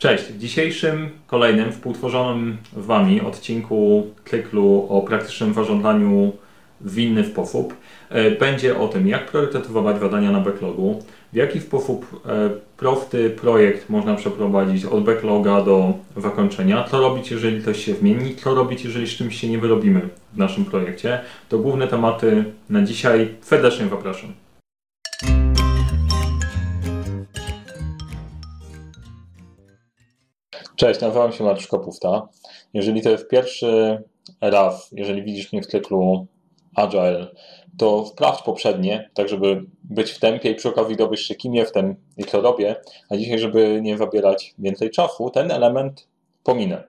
Cześć, w dzisiejszym kolejnym współtworzonym Wami odcinku cyklu o praktycznym zarządzaniu w inny sposób e, będzie o tym, jak priorytetować badania na backlogu, w jaki sposób e, prosty projekt można przeprowadzić od backloga do zakończenia, co robić, jeżeli coś się zmieni, co robić, jeżeli z czymś się nie wyrobimy w naszym projekcie. To główne tematy na dzisiaj. Serdecznie zapraszam. Cześć, nazywam się Mariusz Kopówta. Jeżeli to jest pierwszy raz, jeżeli widzisz mnie w cyklu Agile, to sprawdź poprzednie, tak żeby być w tempie i przy okazji dowiesz się, kim jestem i co robię. A dzisiaj, żeby nie zabierać więcej czasu, ten element pominę.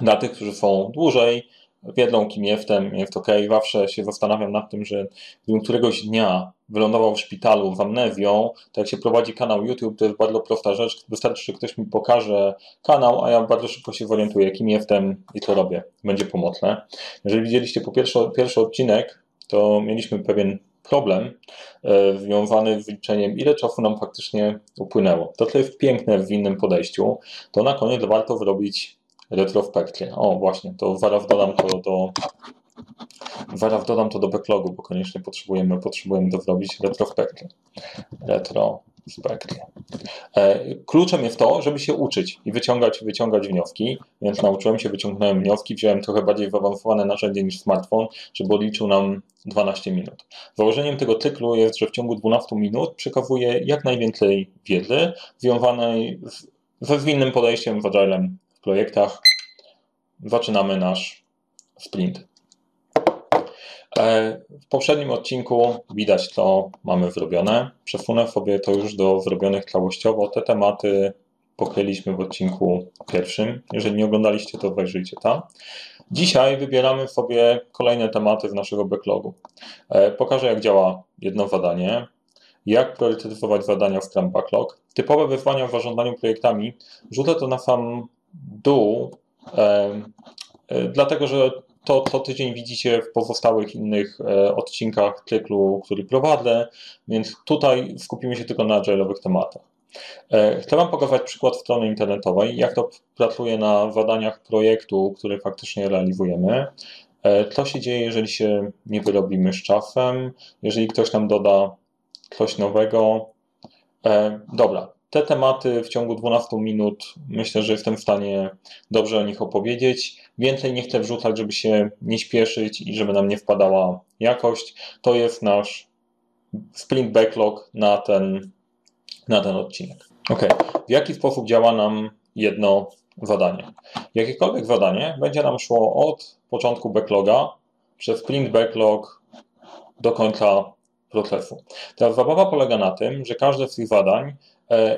Dla tych, którzy są dłużej, wiedzą, kim jestem, jest ok. Zawsze się zastanawiam nad tym, że gdybym któregoś dnia wylądował w szpitalu z amnezją, to jak się prowadzi kanał YouTube, to jest bardzo prosta rzecz. Wystarczy, że ktoś mi pokaże kanał, a ja bardzo szybko się zorientuję, kim jestem i co robię. Będzie pomocne. Jeżeli widzieliście po pierwszy, pierwszy odcinek, to mieliśmy pewien problem e, związany z liczeniem, ile czasu nam faktycznie upłynęło. To, co jest piękne w innym podejściu, to na koniec warto zrobić retrospekcję. O, właśnie, to zaraz dodam to do zaraz dodam to do backlogu, bo koniecznie potrzebujemy, potrzebujemy to zrobić retrospekcję. Retrospekcję. E, kluczem jest to, żeby się uczyć i wyciągać, wyciągać wnioski, więc nauczyłem się, wyciągnąłem wnioski, wziąłem trochę bardziej zaawansowane narzędzie niż smartfon, żeby odliczył nam 12 minut. Założeniem tego cyklu jest, że w ciągu 12 minut przekazuje jak najwięcej wiedzy związanej ze zwinnym podejściem w Agilem projektach. Zaczynamy nasz sprint. E, w poprzednim odcinku widać, co mamy zrobione. Przesunę sobie to już do zrobionych całościowo. Te tematy pokryliśmy w odcinku pierwszym. Jeżeli nie oglądaliście, to wejrzyjcie tam. Dzisiaj wybieramy sobie kolejne tematy z naszego backlogu. E, pokażę, jak działa jedno zadanie, jak priorytetyzować zadania w Scrum Backlog. Typowe wyzwania w zarządzaniu projektami rzucę to na sam dół, e, dlatego że to co tydzień widzicie w pozostałych innych e, odcinkach cyklu, który prowadzę, więc tutaj skupimy się tylko na agile'owych tematach. E, chcę Wam pokazać przykład strony internetowej, jak to pracuje na zadaniach projektu, który faktycznie realizujemy. Co się dzieje, jeżeli się nie wyrobimy z czasem, jeżeli ktoś nam doda coś nowego. Dobra, te tematy w ciągu 12 minut myślę, że jestem w stanie dobrze o nich opowiedzieć. Więcej nie chcę wrzucać, żeby się nie śpieszyć i żeby nam nie wpadała jakość. To jest nasz sprint backlog na ten, na ten odcinek. Ok, w jaki sposób działa nam jedno zadanie? Jakiekolwiek zadanie będzie nam szło od początku backloga przez sprint backlog do końca procesu. Teraz zabawa polega na tym, że każde z tych zadań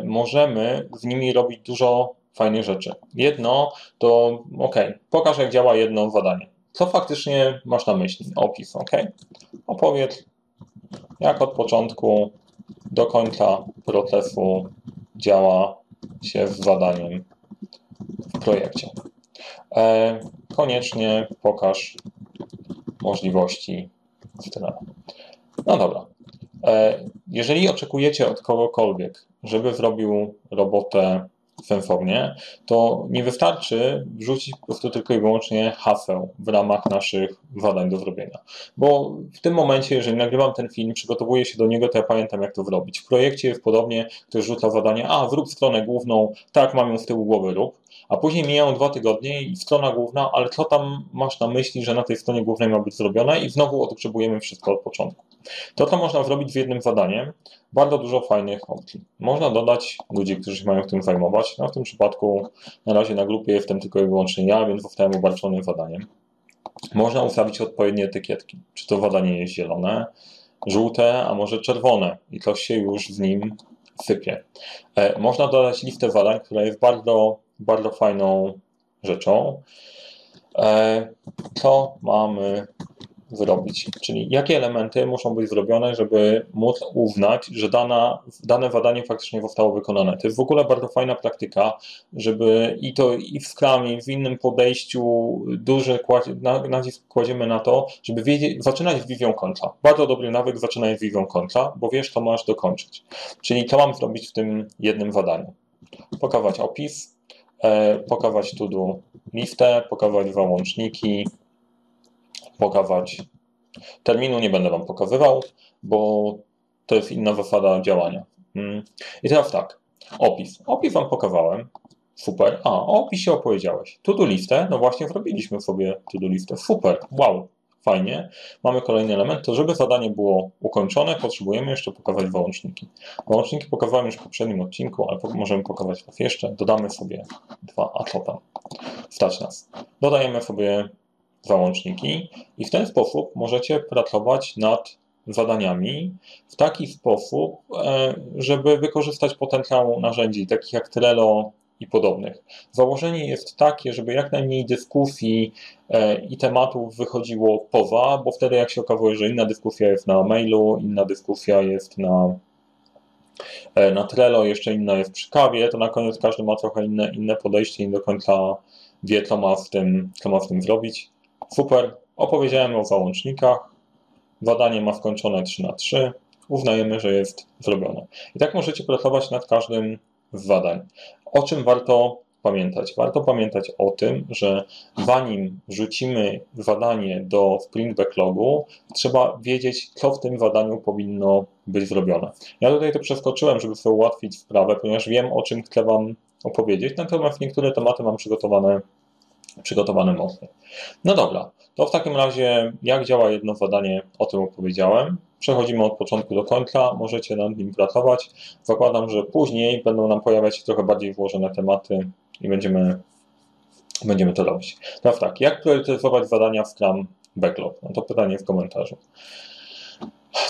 możemy z nimi robić dużo fajnych rzeczy. Jedno to, ok, pokaż jak działa jedno zadanie. Co faktycznie masz na myśli? Opis, ok? Opowiedz, jak od początku do końca procesu działa się z zadaniem w projekcie. E, koniecznie pokaż możliwości strony. No dobra. E, jeżeli oczekujecie od kogokolwiek, żeby zrobił robotę sensownie, to nie wystarczy wrzucić po prostu tylko i wyłącznie haseł w ramach naszych zadań do zrobienia. Bo w tym momencie, jeżeli nagrywam ten film, przygotowuję się do niego, to ja pamiętam, jak to zrobić. W projekcie jest podobnie, ktoś rzuca zadanie, a wrób stronę główną, tak, mam ją z tyłu głowy, rób. A później mijają dwa tygodnie i strona główna, ale co tam masz na myśli, że na tej stronie głównej ma być zrobione i znowu odgrzebujemy wszystko od początku. To, co można zrobić z jednym zadaniem, bardzo dużo fajnych opcji. Można dodać ludzi, którzy się mają w tym zajmować. No w tym przypadku na razie na grupie jestem tylko i wyłącznie ja, więc zostałem obarczony zadaniem. Można ustawić odpowiednie etykietki. Czy to zadanie jest zielone, żółte, a może czerwone i coś się już z nim sypie. E, można dodać listę zadań, która jest bardzo, bardzo fajną rzeczą. E, co mamy zrobić, czyli jakie elementy muszą być zrobione, żeby móc uznać, że dana, dane zadanie faktycznie zostało wykonane. To jest w ogóle bardzo fajna praktyka, żeby i to i w Scrumie, i w innym podejściu duży nacisk kładziemy na to, żeby wiedzieć, zaczynać z wizją końca. Bardzo dobry nawyk zaczynać z wizją końca, bo wiesz, co masz dokończyć. Czyli co mam zrobić w tym jednym zadaniu. Pokazać opis, e, pokawać to-do listę, pokawać załączniki, pokawać terminu nie będę Wam pokazywał, bo to jest inna zasada działania. Mm. I teraz tak, opis. Opis Wam pokazałem, super. A, o opisie opowiedziałeś. To-do listę, no właśnie zrobiliśmy sobie to-do listę, super, wow, fajnie. Mamy kolejny element, to żeby zadanie było ukończone, potrzebujemy jeszcze pokazać załączniki. Załączniki pokazałem już w poprzednim odcinku, ale możemy pokazać raz jeszcze. Dodamy sobie dwa, a co tam? Stać nas. Dodajemy sobie załączniki i w ten sposób możecie pracować nad zadaniami w taki sposób, e, żeby wykorzystać potencjał narzędzi takich jak Trello i podobnych. Założenie jest takie, żeby jak najmniej dyskusji e, i tematów wychodziło poza, bo wtedy jak się okazuje, że inna dyskusja jest na mailu, inna dyskusja jest na e, na Trello, jeszcze inna jest przy kawie, to na koniec każdy ma trochę inne, inne podejście i nie do końca wie, co ma w tym, co ma w tym zrobić. Super, opowiedziałem o załącznikach, badanie ma skończone 3 na 3 uznajemy, że jest zrobione. I tak możecie pracować nad każdym z zadań. O czym warto pamiętać? Warto pamiętać o tym, że zanim wrzucimy zadanie do sprint backlogu, trzeba wiedzieć, co w tym zadaniu powinno być zrobione. Ja tutaj to przeskoczyłem, żeby sobie ułatwić sprawę, ponieważ wiem, o czym chcę Wam opowiedzieć, natomiast niektóre tematy mam przygotowane przygotowany mocno. No dobra, to w takim razie jak działa jedno zadanie, o tym opowiedziałem. Przechodzimy od początku do końca, możecie nad nim pracować. Zakładam, że później będą nam pojawiać się trochę bardziej włożone tematy i będziemy, będziemy to robić. Teraz tak, jak priorytetyzować zadania w Scrum Backlog? No to pytanie w komentarzu.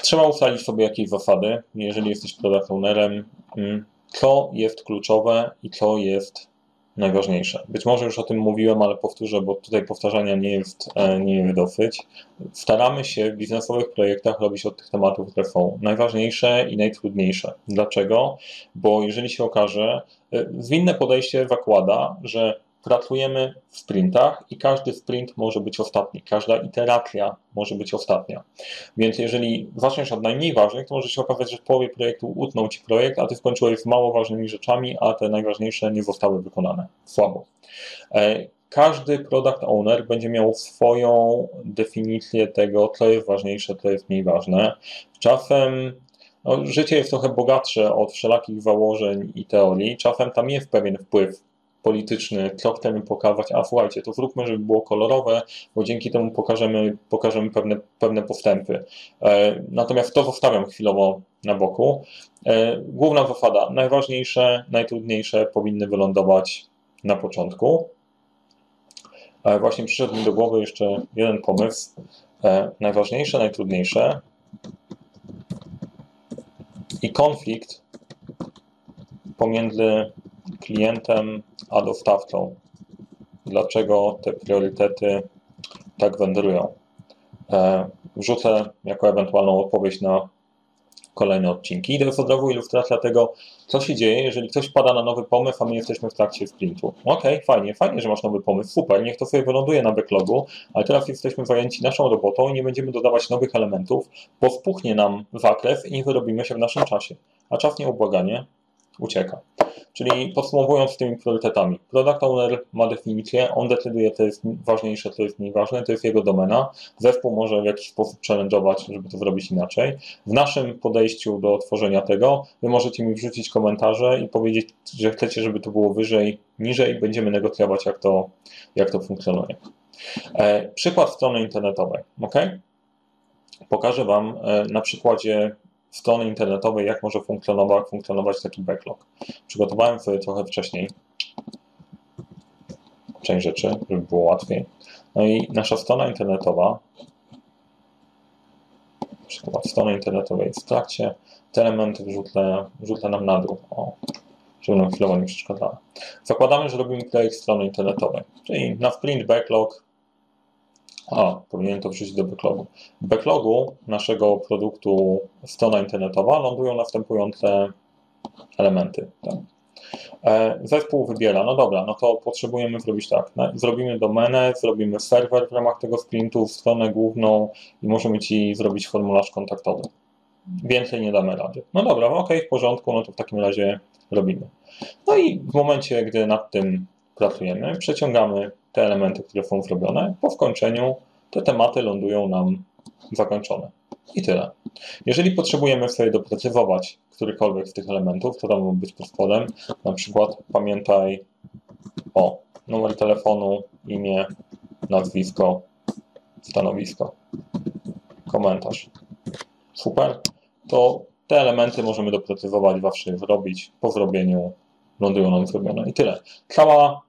Trzeba ustalić sobie jakieś zasady, jeżeli jesteś product ownerem, mm, co jest kluczowe i co jest najważniejsze. Być może już o tym mówiłem, ale powtórzę, bo tutaj powtarzania nie jest, e, nie jest dosyć. Staramy się w biznesowych projektach robić od tych tematów, które są najważniejsze i najtrudniejsze. Dlaczego? Bo jeżeli się okaże, e, zwinne podejście zakłada, że pracujemy w sprintach i każdy sprint może być ostatni, każda iteracja może być ostatnia. Więc jeżeli zaczniesz od najmniej ważnych, to może się okazać, że w połowie projektu utnął Ci projekt, a Ty skończyłeś z mało ważnymi rzeczami, a te najważniejsze nie zostały wykonane. Słabo. E, każdy product owner będzie miał swoją definicję tego, co jest ważniejsze, co jest mniej ważne. Czasem no, życie jest trochę bogatsze od wszelakich założeń i teorii. Czasem tam jest pewien wpływ polityczny, co chcemy pokazać, a słuchajcie, to zróbmy, żeby było kolorowe, bo dzięki temu pokażemy, pokażemy pewne, pewne postępy. E, natomiast to zostawiam chwilowo na boku. E, główna zasada, najważniejsze, najtrudniejsze powinny wylądować na początku. E, właśnie przyszedł mi do głowy jeszcze jeden pomysł. Najważniejsze, najtrudniejsze i konflikt pomiędzy klientem a dostawcą. Dlaczego te priorytety tak wędrują? E, wrzucę jako ewentualną odpowiedź na kolejne odcinki. I to jest od razu ilustracja tego, co się dzieje, jeżeli ktoś pada na nowy pomysł, a my jesteśmy w trakcie sprintu. Ok, fajnie, fajnie, że masz nowy pomysł, super, niech to sobie wyląduje na backlogu, ale teraz jesteśmy zajęci naszą robotą i nie będziemy dodawać nowych elementów, bo spuchnie nam zakres i nie wyrobimy się w naszym czasie. A czas nieubłaganie ucieka. Czyli podsumowując tymi priorytetami, product owner ma definicję, on decyduje, co jest ważniejsze, co jest mniej ważne, to jest jego domena. Zespół może w jakiś sposób challenge'ować, żeby to zrobić inaczej. W naszym podejściu do tworzenia tego, wy możecie mi wrzucić komentarze i powiedzieć, że chcecie, żeby to było wyżej, niżej, będziemy negocjować, jak to, jak to funkcjonuje. E, przykład strony internetowej, ok? Pokażę Wam e, na przykładzie strony internetowej, jak może funkcjonować, funkcjonować taki backlog. Przygotowałem sobie trochę wcześniej część rzeczy, żeby było łatwiej. No i nasza strona internetowa, przykład strony internetowej w trakcie, te elementy wrzucę, wrzucę nam na dół, o, żeby nam chwilowo nie przeszkadzały. Zakładamy, że robimy projekt strony internetowej, czyli na sprint backlog a, powinienem to wrzucić do backlogu. W backlogu naszego produktu strona internetowa lądują następujące elementy. Tak? E, zespół wybiera, no dobra, no to potrzebujemy zrobić tak. Zrobimy domenę, zrobimy serwer w ramach tego sprintu, stronę główną i możemy Ci zrobić formularz kontaktowy. Więcej nie damy rady. No dobra, ok, w porządku, no to w takim razie robimy. No i w momencie, gdy nad tym pracujemy, przeciągamy te elementy, które są zrobione. Po wkończeniu te tematy lądują nam zakończone. I tyle. Jeżeli potrzebujemy sobie doprecyzować którykolwiek z tych elementów, to tam być pod spodem, na przykład pamiętaj o numer telefonu, imię, nazwisko, stanowisko, komentarz. Super. To te elementy możemy doprecyzować, zawsze zrobić. Po zrobieniu lądują nam zrobione. I tyle. Cała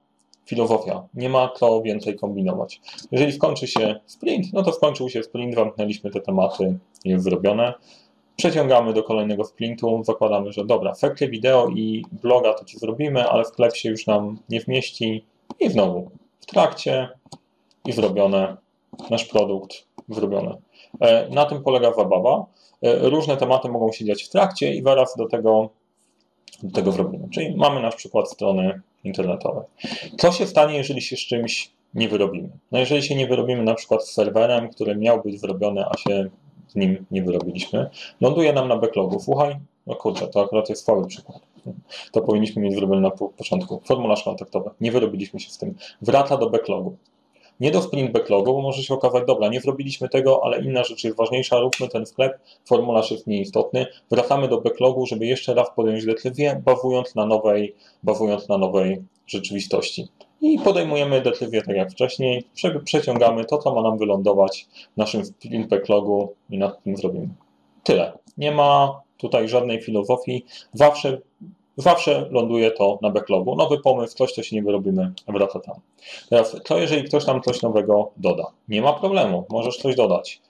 filozofia. Nie ma co więcej kombinować. Jeżeli skończy się sprint, no to skończył się sprint, zamknęliśmy te tematy, jest zrobione. Przeciągamy do kolejnego sprintu, zakładamy, że dobra, efekty wideo i bloga to ci zrobimy, ale sklep się już nam nie wmieści i znowu w trakcie i zrobione, nasz produkt zrobione. Na tym polega zabawa. E, różne tematy mogą się dziać w trakcie i zaraz do tego, do tego zrobimy. Czyli mamy nasz przykład strony internetowej. Co się stanie, jeżeli się z czymś nie wyrobimy? No jeżeli się nie wyrobimy na przykład z serwerem, który miał być wyrobiony, a się z nim nie wyrobiliśmy, ląduje nam na backlogu. Słuchaj, no kurczę, to akurat jest słaby przykład. To powinniśmy mieć zrobione na początku. Formularz kontaktowy. Nie wyrobiliśmy się z tym. Wraca do backlogu nie do sprint backlogu, bo może się okazać, dobra, nie zrobiliśmy tego, ale inna rzecz jest ważniejsza, róbmy ten sklep, formularz jest nieistotny, wracamy do backlogu, żeby jeszcze raz podjąć decyzję, bazując na nowej, bazując na nowej rzeczywistości. I podejmujemy decyzję tak jak wcześniej, przeciągamy to, co ma nam wylądować w naszym sprint backlogu i nad tym zrobimy. Tyle. Nie ma tutaj żadnej filozofii. Zawsze zawsze ląduje to na backlogu. Nowy pomysł, coś, co się nie wyrobimy, wraca tam. Teraz, co jeżeli ktoś tam coś nowego doda? Nie ma problemu, możesz coś dodać.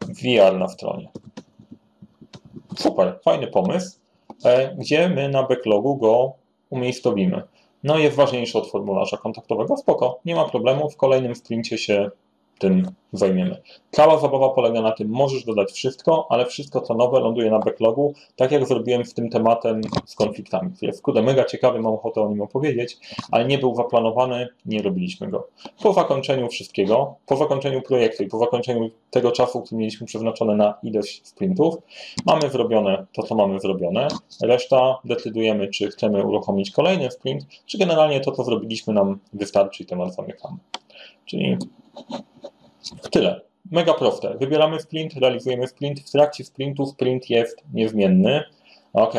VR na stronie. Super, fajny pomysł, e, gdzie my na backlogu go umiejscowimy. No jest ważniejszy od formularza kontaktowego, spoko, nie ma problemu, w kolejnym sprincie się tym zajmiemy. Cała zabawa polega na tym, możesz dodać wszystko, ale wszystko co nowe ląduje na backlogu, tak jak zrobiłem z tym tematem z konfliktami. Jest kurde mega ciekawy, mam ochotę o nim opowiedzieć, ale nie był zaplanowany, nie robiliśmy go. Po zakończeniu wszystkiego, po zakończeniu projektu i po zakończeniu tego czasu, który mieliśmy przeznaczony na ilość sprintów, mamy zrobione to, co mamy zrobione. Reszta decydujemy, czy chcemy uruchomić kolejny sprint, czy generalnie to, co zrobiliśmy nam wystarczy i temat zamykamy. Czyli Tyle. Mega proste. Wybieramy sprint, realizujemy sprint. W trakcie sprintu sprint jest niezmienny. Ok.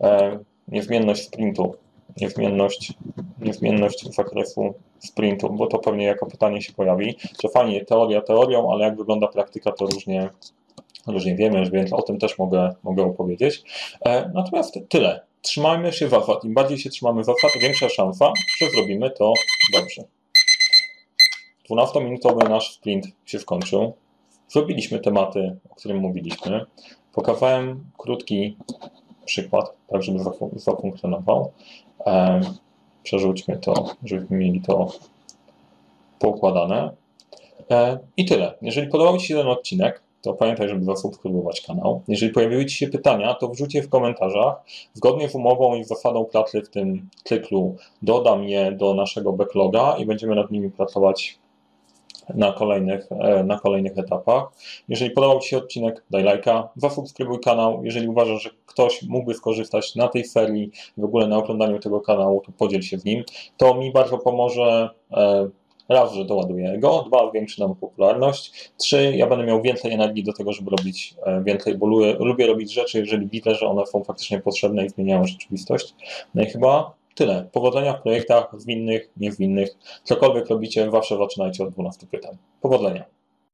E, niezmienność sprintu. Niezmienność, niezmienność zakresu sprintu, bo to pewnie jako pytanie się pojawi. To fajnie, teoria teorią, ale jak wygląda praktyka, to różnie, różnie wiemy, więc o tym też mogę, mogę opowiedzieć. E, natomiast tyle. Trzymajmy się zasad. Im bardziej się trzymamy zasad, większa szansa, że zrobimy to dobrze. 12-minutowy nasz sprint się skończył. Zrobiliśmy tematy, o którym mówiliśmy. Pokazałem krótki przykład, tak żeby zafunkcjonował. Przerzućmy to, żebyśmy mieli to poukładane. E, I tyle. Jeżeli podobał Ci się ten odcinek, to pamiętaj, żeby zasubskrybować kanał. Jeżeli pojawiły Ci się pytania, to wrzuć je w komentarzach. Zgodnie z umową i zasadą pracy w tym cyklu dodam je do naszego backloga i będziemy nad nimi pracować na kolejnych, e, na kolejnych etapach. Jeżeli podobał Ci się odcinek, daj lajka, zasubskrybuj kanał. Jeżeli uważasz, że ktoś mógłby skorzystać na tej serii, w ogóle na oglądaniu tego kanału, to podziel się z nim. To mi bardzo pomoże. E, raz, że doładuję go, dwa, zwiększy nam popularność, trzy, ja będę miał więcej energii do tego, żeby robić e, więcej, bo lubię, lubię robić rzeczy, jeżeli widzę, że one są faktycznie potrzebne i zmieniają rzeczywistość. No i chyba Tyle. Powodzenia w projektach, zwinnych, niezwinnych. Cokolwiek robicie, zawsze zaczynajcie od 12 pytań. Powodzenia.